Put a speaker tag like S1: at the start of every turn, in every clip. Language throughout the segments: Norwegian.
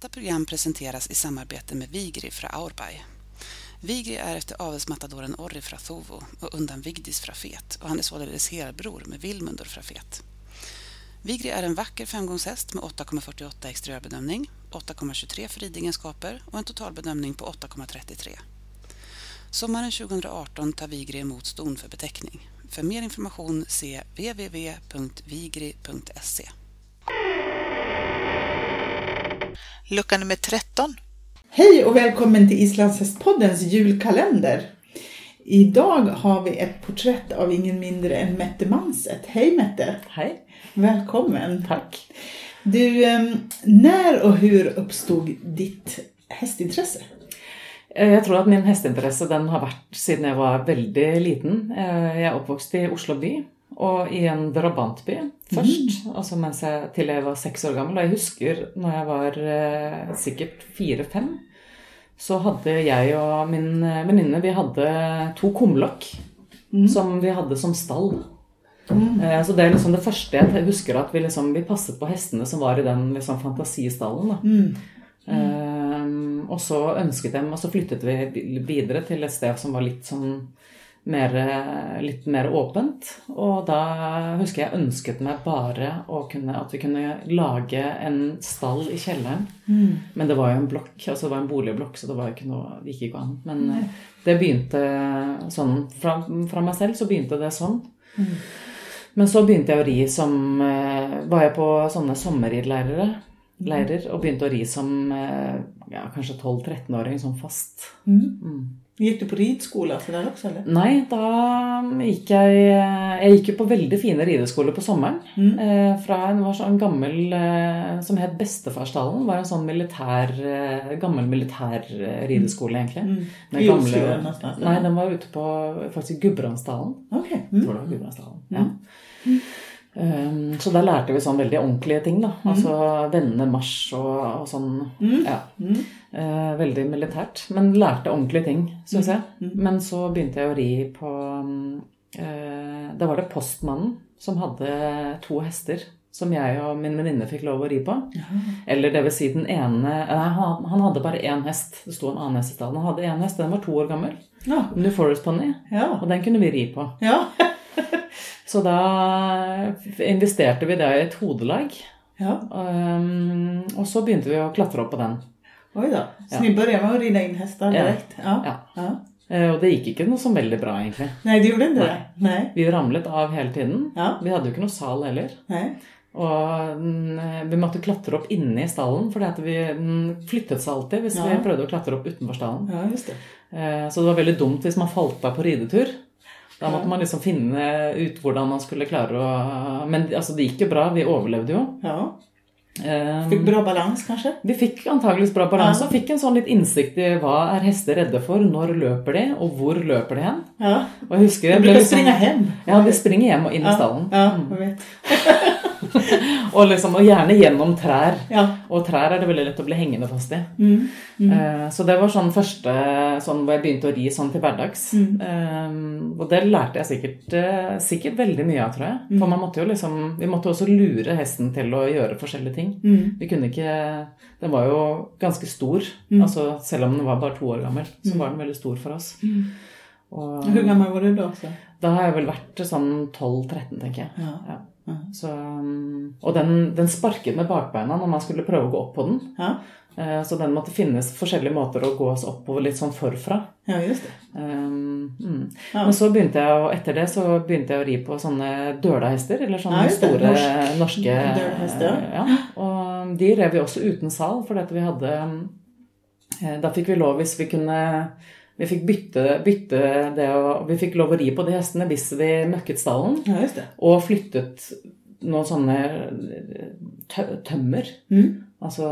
S1: Detta program presenteras i samarbete med Vigri fra Aurbay. Vigri är efter avelsmatadoren Orri fra Thovo och undan Vigdis fra Fet och han är således helbror med Vilmundur fra Fet. Vigri är en vacker femgångshäst med 8,48 exteriörbedömning, 8,23 för ridegenskaper och en totalbedömning på 8,33. Sommaren 2018 tar Vigri emot ston för beteckning. För mer information se www.vigri.se.
S2: Lucka nummer 13.
S3: Hej och välkommen till Islandshästpoddens julkalender. Idag har vi ett porträtt av ingen mindre än Mette Manset. Hej Mette!
S4: Hej.
S3: Välkommen!
S4: Tack.
S3: Du, em, när och hur uppstod ditt hästintresse?
S4: Eh, Jeg tror at min hesteinteresse den har vært siden jeg var veldig liten. Eh, Jeg er oppvokst i Oslo by, og i en drabantby først. Altså mens jeg, til jeg var seks år gammel. Og jeg husker når jeg var eh, sikkert fire-fem, så hadde jeg og min eh, venninne vi hadde to kumlokk som vi hadde som stall. Eh, Så det er liksom det første jeg husker at vi, liksom, vi passet på hestene som var i den liksom, fantasistallen. Da. Ehm, og så ønsket dem, og så flyttet vi videre til et sted som var litt sånn mer, litt mer åpent. Og da husker jeg ønsket meg bare kunne, at vi kunne lage en stall i kjelleren. Men det var jo en blokk, altså det var en boligblokk, så det var jo ikke noe, det gikk ikke an. Men eh, det begynte sånn fra, fra meg selv så begynte det sånn. Men så begynte jeg å ri som eh, Var jeg på sånne sommerridleirer leirer, og begynte å ri som eh, ja, kanskje 12-13-åring, sånn fast.
S3: Gick du på ridskole för deg også? eller?
S4: Nei, da gikk jeg Jeg gikk jo på veldig fine rideskoler på sommeren. Eh, fra en var sånn gammel eh, som het Bestefarsdalen. var en sånn militær, eh, gammel militær eh, rideskole, egentlig. Med
S3: I Oslo nesten,
S4: Nei, den var ute på faktisk Gudbrandsdalen.
S3: Okay.
S4: Jeg tror det var Gudbrandsdalen. Ja. Um, så der lærte vi sånn veldig ordentlige ting, da. Altså vennemarsj og, og sånn. Ja. Eh, veldig militært. Men lærte ordentlige ting, syns jeg. Men så begynte jeg å ri på eh, Da var det postmannen som hadde to hester. Som jeg og min venninne fikk lov å ri på. Eller det vil si den ene Nei, han, han hadde bare én hest. Det sto en annen hest i stedet. Han hadde én hest, den var to år gammel.
S3: Ja.
S4: New Forest Pony.
S3: Ja.
S4: Og den kunne vi ri på.
S3: Ja.
S4: Så da investerte vi det i et hodelag.
S3: ja.
S4: Um, og så begynte vi å klatre opp på den.
S3: Oi da. Så ni började med å rida in hästar
S4: Ja.
S3: direkt? Ja.
S4: Ja. Eh, Og det gikk ikke noe så veldig bra, egentlig.
S3: Nei, det gjorde det? Nej.
S4: Vi ramlet av hele tiden.
S3: Ja.
S4: Vi hadde jo ikke noe sal heller.
S3: Nei.
S4: Og mm, vi måtte klatre opp inne i stallen, for vi den flyttet seg alltid hvis
S3: Ja.
S4: vi prøvde å klatre opp utenfor stallen.
S3: Ja, just det.
S4: Eh, Så det var veldig dumt hvis man falt av på ridetur. Da måtte man liksom finne ut hvordan man skulle klare å Men altså, det gikk jo bra. Vi overlevde jo.
S3: Ja. Fikk bra balans kanskje?
S4: Vi fikk antageligvis bra balanse
S3: Ja.
S4: og fikk en sånn litt innsikt i hva er hester redde for, når løper de, og hvor løper de hen.
S3: Ja.
S4: Og jeg husker jeg ble liksom-
S3: springa hjem.
S4: Ja, de springer hjem og inn i stallen.
S3: Ja,
S4: jeg
S3: jag vet.
S4: Og, liksom, og gjerne gjennom trær.
S3: Ja.
S4: Og trær er det veldig lett å bli hengende fast i.
S3: Mm.
S4: Eh, Så det var sånn første sånn hvor jeg begynte å ri sånn til hverdags.
S3: Mm.
S4: Eh, Og det lærte jeg sikkert, eh, sikkert veldig mye av, tror jeg.
S3: Mm.
S4: For man måtte jo liksom Vi måtte også lure hesten til å gjøre forskjellige ting.
S3: Mm.
S4: Vi kunne ikke Den var jo ganske stor.
S3: Mm.
S4: Altså, selv om den var bare to år gammel, så var den veldig stor for oss. Og
S3: Hvor gammel var du da?
S4: da har jeg vel vært sånn 12-13, tenker jeg.
S3: Ja.
S4: Ja. Så, um, og den, den sparket med bakbeina når man skulle prøve å gå opp på den.
S3: Ja.
S4: Eh, Så den måtte finnes forskjellige måter å gå oss oppover litt sånn forfra.
S3: Ja, just det.
S4: Um, mm.
S3: Ja.
S4: Men så begynte jeg, og etter det så begynte jeg å ri på sånne dølahester, eller sånne
S3: Ja,
S4: store
S3: Norsk-
S4: norske
S3: Dølahester, ja.
S4: ja. Og de rev vi også uten sal, for vi hadde eh, Da fikk vi lov hvis vi kunne vi fikk bytte, bytte det og Vi fikk lov å ri på de hestene hvis vi møkket stallen.
S3: Ja, just det.
S4: Og flyttet noen sånne tø tømmer.
S3: Mm.
S4: Altså,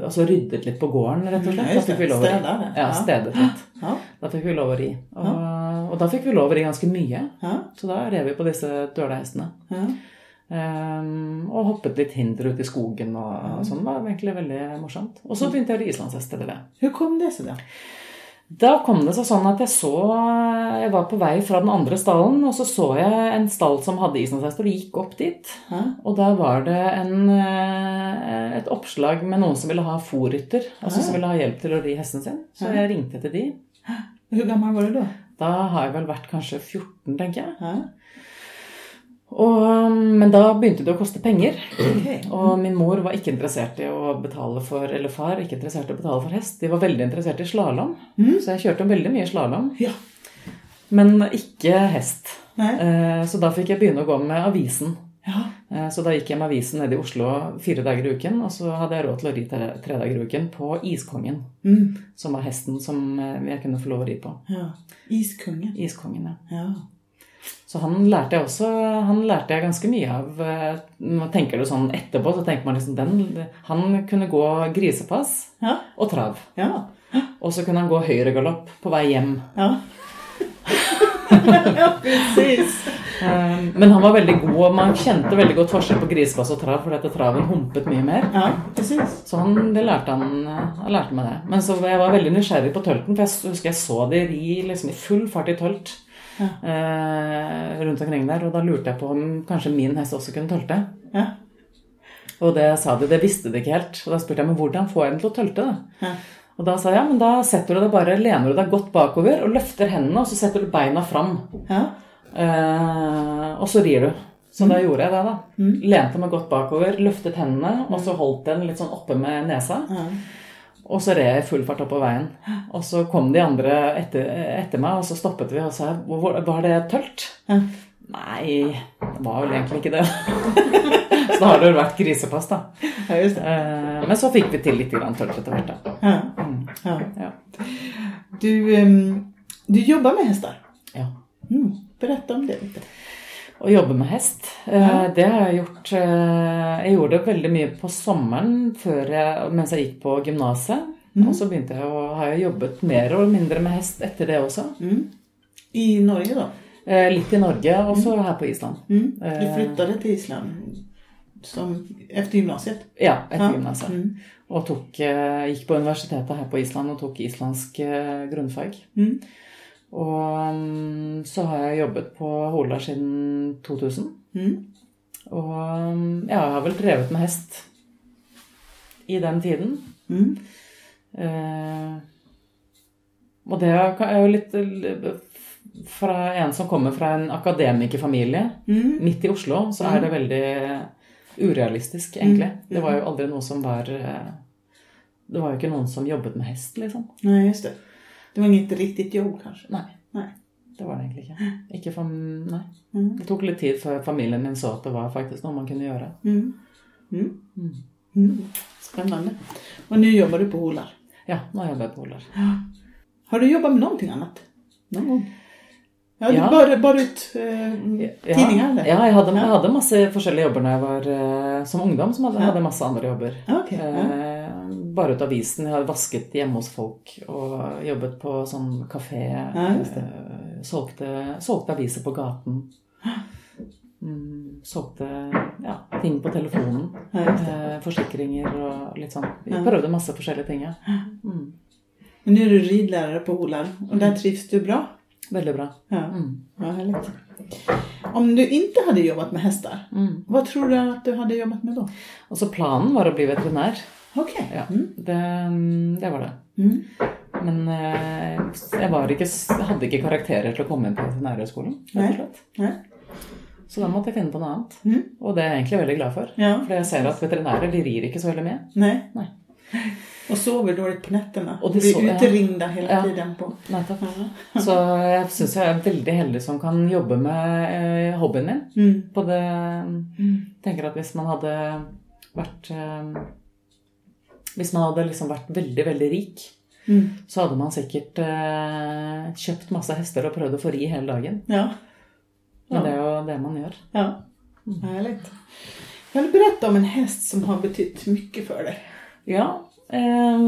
S4: altså ryddet litt på gården, rett og slett. Da fikk vi lov å ri. Ja, stedet litt.
S3: Ja.
S4: Da fikk vi lov å ri. Og, og da fikk vi lov å ri ganske mye.
S3: Ja.
S4: Så da rev vi på disse dølahestene.
S3: Ja.
S4: Ehm, og hoppet litt hinder ut i skogen og, og sånn. Det var egentlig veldig morsomt. Og så begynte jeg å ri islandshest etter det.
S3: Hvor kom det seg, då?
S4: Da kom det seg sånn at jeg så Jeg var på vei fra den andre stallen, og så så jeg en stall som hadde islandshester, og gikk opp dit.
S3: Hæ?
S4: Og der var det en, eh, et oppslag med noen som ville ha fòrrytter. Altså som ville ha hjelp til å ri hesten sin. Så
S3: Hæ?
S4: jeg ringte til de.
S3: Hvor gammel var du da?
S4: Da har jeg vel vært kanskje 14, tenker jeg. Og, men da begynte det å koste penger.
S3: Okay.
S4: Og min mor var ikke interessert i å betale for Eller far ikke interessert i å betale for hest. De var veldig interessert i slalåm.
S3: Mm.
S4: Så jeg kjørte veldig mye slalåm.
S3: Ja.
S4: Men ikke hest. Eh, Så da fikk jeg begynne å gå med avisen.
S3: Ja.
S4: Eh, Så da gikk jeg med avisen ned i Oslo fire dager i uken. Og så hadde jeg råd til å ri tre tre dager i uken på Iskongen.
S3: Mm.
S4: Som var hesten som eh, jeg kunne få lov å ri på.
S3: ja. Iskongen.
S4: Iskongen, ja.
S3: Ja.
S4: Så han lærte jeg også Han lærte jeg ganske mye av. Man Nå tenker du sånn etterpå, så tenker man liksom den Han kunne gå grisepass
S3: Ja.
S4: og trav.
S3: Ja.
S4: Og så kunne han gå høyregalopp på vei hjem.
S3: Ja. ja, precis.
S4: Eh, Men han var veldig god, og man kjente veldig godt forskjell på grisepass og trav, fordi at traven humpet mye mer.
S3: Ja, precis.
S4: Så han, det lærte han, han lærte meg det. Men så jeg var veldig nysgjerrig på tølten, for jeg husker jeg så de ri liksom i full fart i tølt
S3: Ja.
S4: eh, rundt omkring der. Og da lurte jeg på om kanskje min hest også kunne tølte.
S3: Ja.
S4: Og det sa de, det visste de ikke helt. Og da spurte jeg men hvordan får jeg den til å tølte. da?
S3: Ja.
S4: Og da sa jeg ja, men da setter du deg bare, lener du deg godt bakover og løfter hendene, og så setter du beina fram.
S3: Ja.
S4: Eh, og så rir du. Så da gjorde jeg det, da. Lente meg godt bakover, løftet hendene, og så holdt den litt sånn oppe med nesa.
S3: Ja.
S4: Og så red jeg full fart oppover veien. Og så kom de andre etter, etter meg, og så stoppet vi og sa Var det tølt?
S3: Ja.
S4: Nei, det var vel egentlig ikke det. så da har det vel vært grisepass, da.
S3: ja.
S4: Eh, Men så fikk vi til litt tølt etter hvert, da.
S3: Ja.
S4: Mm,
S3: Ja. Du, ehm, du jobber med hester?
S4: ja.
S3: Mm. Berätta om det lite.
S4: Å jobbe med hest, eh,
S3: Ja.
S4: det har jeg gjort eh, Jeg gjorde det veldig mye på sommeren jeg, mens jeg gikk på gymnaset.
S3: Mm.
S4: Og så begynte jeg å, har jeg jobbet mer og mindre med hest etter det også.
S3: Mm. I Norge da?
S4: Eh, litt i Norge, og så her på Island.
S3: Mm. Du
S4: flyttet
S3: flyttade til Island som, efter gymnasiet?
S4: Ja, etter
S3: Ja.
S4: gymnaset.
S3: Mm.
S4: Og tok, gikk på universitetet her på Island og tok islandsk grunnfag.
S3: Mm.
S4: Og mm, så har jeg jobbet på Hola siden 2000.
S3: Mm.
S4: Og mm, ja, jeg har vel drevet med hest i den tiden.
S3: Mm.
S4: Eh, og det er jo litt eh, Fra en som kommer fra en akademikerfamilie
S3: Mm.
S4: midt i Oslo, så er det veldig urealistisk, egentlig.
S3: Mm.
S4: Det var jo aldri noe som var eh, Det var jo ikke noen som jobbet med hest, liksom.
S3: Nei, just det. Det var inget riktigt jobb kanske?
S4: Nei.
S3: Nej.
S4: Det var det egentlig ikke. Ikke for, nei.
S3: Mm.
S4: Det tok litt tid før familien min så at det var faktisk noe man kunne gjøre.
S3: Mm. Mm.
S4: Mm.
S3: Spännande. Och nu jobbar du på Holar.
S4: Ja, nå jobber jeg på Holar.
S3: Har du jobbat med någonting annat? Någon gång? Ja, du
S4: Ja.
S3: Bare, bare ut eh, tidninga, eller?
S4: ja jeg, hadde, jeg hadde masse forskjellige jobber når jeg var eh, som ungdom. Som hadde, hadde masse andre jobber.
S3: Okay. Ja.
S4: Eh, bare ut avisen. Jeg hadde vasket hjemme hos folk og jobbet på sånn kafé.
S3: Just
S4: eh, solgte, solgte aviser på gaten. Mm, solgte ja, ting på telefonen. Eh, forsikringer og litt sånn. Vi prøvde masse forskjellige ting. Ja. Mm,
S3: Men nå er du ridelærer på Holar og der trivs du bra?
S4: Veldig bra.
S3: Ja,
S4: Mm,
S3: ja härligt. Om du inte hade jobbat med hästar,
S4: mm.
S3: vad tror du att du hade jobbat med då?
S4: Alltså planen var å bli veterinær.
S3: Okej.
S4: Ja,
S3: Mm.
S4: det, det var det.
S3: Mm.
S4: Men eh, jeg var ikke, hadde ikke karakterer til å komme inn på veterinærhøgskolen.
S3: Nei.
S4: Så da måtte jeg finne på noe annet.
S3: Mm.
S4: Og det er jeg egentlig veldig glad for.
S3: Ja.
S4: For jeg ser at veterinærer de rir ikke så veldig mye.
S3: Nei.
S4: Nej.
S3: Och sover dåligt på nätterna.
S4: Och det
S3: blir
S4: så- hele
S3: utringda hela
S4: Ja.
S3: tiden på...
S4: Nettopp.
S3: Ja.
S4: Så jeg syns jeg er veldig heldig som kan jobbe med eh, hobbyen min.
S3: Mm.
S4: På det
S3: Mm.
S4: tenker at hvis man hadde vært Hvis man hadde liksom vært veldig, veldig rik,
S3: Mm.
S4: så hadde man sikkert eh, kjøpt masse hester og prøvd å få ri hele dagen.
S3: Ja.
S4: Men det er jo det man gjør.
S3: Ja. Härligt. Kan du berätta om en hest som har betytt mye for deg?
S4: Ja. Eh,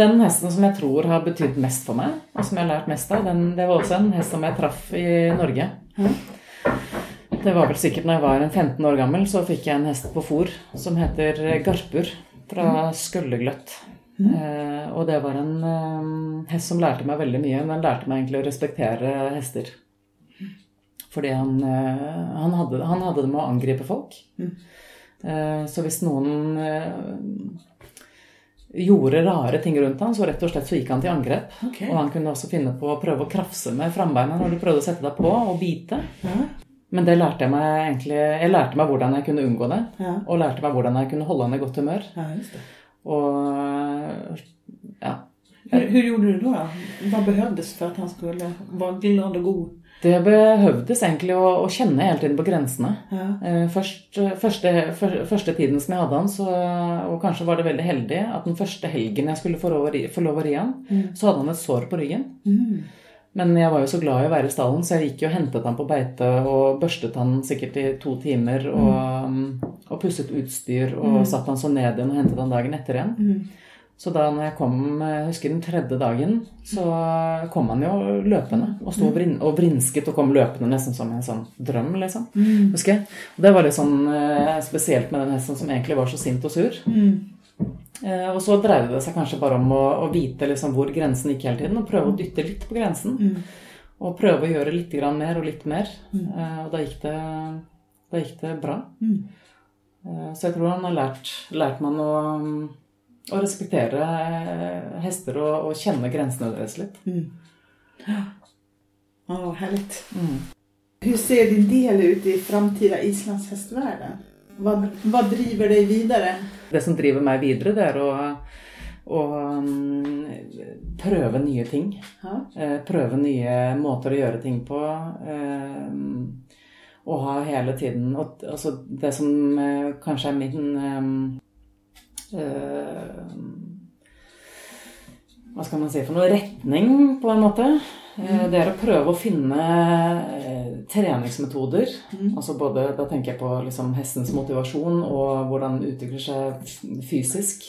S4: den hesten som jeg tror har betydd mest for meg, og som jeg har lært mest av, den, det var også en hest som jeg traff i Norge. Det var vel sikkert når jeg var en 15 år gammel, så fikk jeg en hest på fòr som heter Garpur fra Skøllegløtt. Eh, og det var en eh, hest som lærte meg veldig mye. Den lærte meg egentlig å respektere hester. Fordi han, eh, han, hadde, han hadde det med å angripe folk. Eh, så hvis noen gjorde rare ting rundt ham, så rett og slett så gikk han til angrep.
S3: Okay.
S4: Og han kunne også finne på å prøve å krafse med frambeina når du prøvde å sette deg på, og bite.
S3: Ja.
S4: Men det lærte jeg meg egentlig Jeg lærte meg hvordan jeg kunne unngå det.
S3: Ja.
S4: Og lærte meg hvordan jeg kunne holde han i godt humør.
S3: ja, just det.
S4: Og ja.
S3: Hur, hur gjorde du da? Hva behøvdes for at han skulle være glad og god?
S4: Det behøvdes egentlig å, å kjenne hele tiden på grensene.
S3: Ja.
S4: Eh, Først, første, fyr- første tiden som jeg hadde han, så, og kanskje var det veldig heldig, at den første helgen jeg skulle få lov å ri, få lov å ri han, så hadde han et sår på ryggen.
S3: Mm.
S4: Men jeg var jo så glad i å være i stallen, så jeg gikk jo og hentet han på beite og børstet han sikkert i to timer og, og pusset utstyr og satt han så ned igjen og hentet han dagen etter igjen.
S3: Mm.
S4: Så da når jeg kom, jeg husker den tredje dagen, så kom han jo løpende og sto og, vrinsket og kom løpende nesten som en sånn drøm, liksom. Husker jeg. Og det var litt sånn eh, spesielt med den hesten som egentlig var så sint og sur.
S3: Mm.
S4: Eh, og så dreide det seg kanskje bare om å, å vite liksom hvor grensen gikk hele tiden, og prøve å dytte litt på grensen. Og prøve å gjøre litt grann mer og litt mer. Eh, og da gikk det, da gikk det bra.
S3: Mm.
S4: Eh, så jeg tror han har lært, lært meg å, å respektere eh, hester og, og kjenne grensene deres litt.
S3: Mm. Ja, herlig.
S4: Mm.
S3: Hvordan ser din del ut i framtida islandshästvärlden? Hva, hva, driver deg videre?
S4: Det som driver meg videre, det er å, å mm, prøve nye ting.
S3: Ja.
S4: Eh, prøve nye måter å gjøre ting på. Eh, og ha hele tiden og, altså Det som kanskje er min Hva skal man si for noe? Retning, på en måte. Eh, det er å prøve å finne eh, treningsmetoder. Altså både, Da tenker jeg på liksom hestens motivasjon og hvordan den utvikler seg fysisk. fysisk.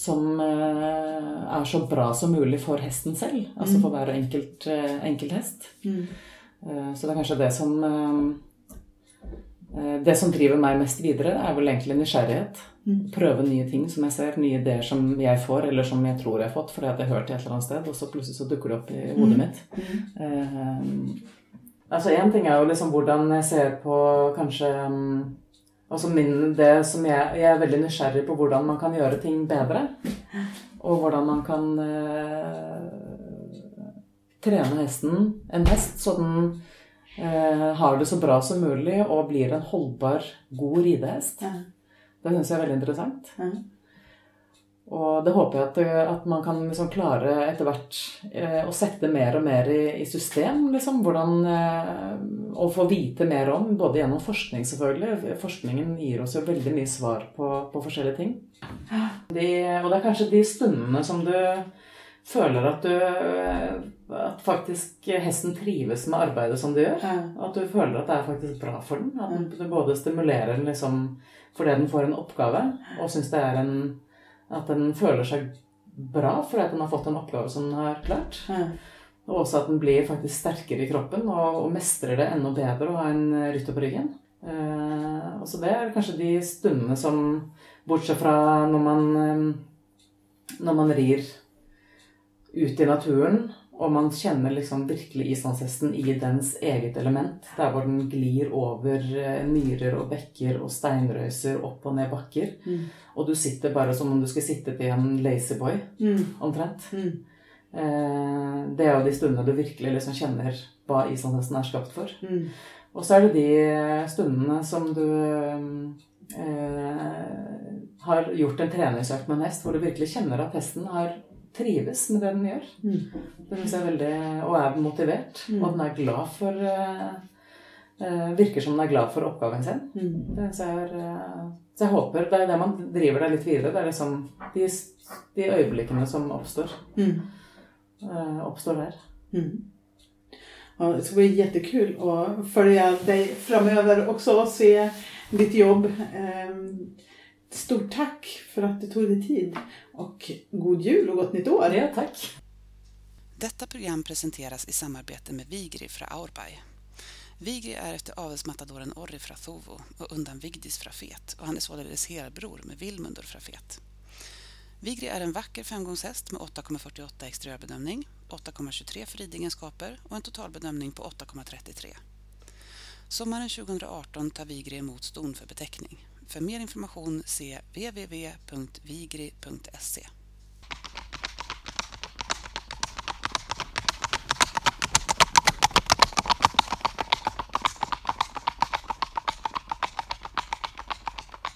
S4: Som eh, er så bra som mulig for hesten selv. Altså for hver enkelt, eh, enkelt hest.
S3: Mm.
S4: Eh, Så det er kanskje det som eh, eh, Det som driver meg mest videre, er vel egentlig nysgjerrighet. Prøve nye ting som jeg ser, nye ideer som jeg får, eller som jeg tror jeg har fått fordi jeg har hørt det et eller annet sted, og så plutselig så dukker det opp i hodet mitt. Uh, altså Én ting er jo liksom hvordan jeg ser på kanskje um, Altså min, det som jeg, jeg er veldig nysgjerrig på hvordan man kan gjøre ting bedre. Og hvordan man kan uh, trene hesten, en hest, så den eh, har det så bra som mulig og blir en holdbar, god ridehest.
S3: Ja.
S4: Det syns jeg er veldig interessant.
S3: Ja.
S4: Og det håper jeg at, at man kan liksom klare etter hvert eh, å sette mer og mer i, i system. Liksom, hvordan eh, og få vite mer om, både gjennom forskning, selvfølgelig. Forskningen gir oss jo veldig mye svar på, på forskjellige ting. De, og det er kanskje de stundene som du føler at du At faktisk hesten trives med arbeidet som du gjør.
S3: Ja.
S4: At du føler at det er faktisk bra for den. At du både stimulerer den liksom fordi den får en oppgave, og syns det er en At den føler seg bra fordi at den har fått en oppgave som den har klart.
S3: Ja.
S4: Og også at den blir faktisk sterkere i kroppen og, og mestrer det enda bedre å ha en rytter på ryggen. Eh, og så det er kanskje de stundene som Bortsett fra når man eh, Når man rir ut i naturen, og man kjenner liksom virkelig islandshesten i dens eget element. Der hvor den glir over nyrer myrer og bekker og steinrøyser opp og ned bakker.
S3: Mm.
S4: Og du sitter bare som om du skulle sittet i en lazyboy,
S3: Mm.
S4: omtrent.
S3: Mm.
S4: Eh, det er jo de stundene du virkelig liksom kjenner hva islandshesten er skapt for.
S3: Mm.
S4: Og så er det de stundene som du eh, har gjort en treningsøkt med en hest, hvor du virkelig kjenner at hesten har trives med det den gjør.
S3: Mm.
S4: Det synes jeg er veldig, Og er motivert. Og den er glad for eh, eh, Virker som den er glad for oppgaven sin.
S3: Mm.
S4: Det synes jeg er, eh, så jeg håper det er det man driver deg litt videre. Det er liksom de, de øyeblikkene som oppstår.
S3: Mm.
S4: eh, oppstår der.
S3: Mm. Ja, det skal bli jättekul å følge deg framover også og se ditt jobb. Ehm, Stort tack för att du tog dig tid och god jul och gott nytt år.
S4: Ja, takk.
S1: Detta program presenteras i samarbete med Vigri fra Aurbay. Vigri är efter avelsmatadoren Orri fra Thovo och undan Vigdis fra Fet och han är således herbror med Vilmundur fra Fet. Vigri är en vacker femgångshäst med 8,48 exteriörbedömning, 8,23 för ridegenskaper och en totalbedömning på 8,33. Sommaren 2018 tar Vigri emot ston för beteckning. För mer information se www.vigri.se.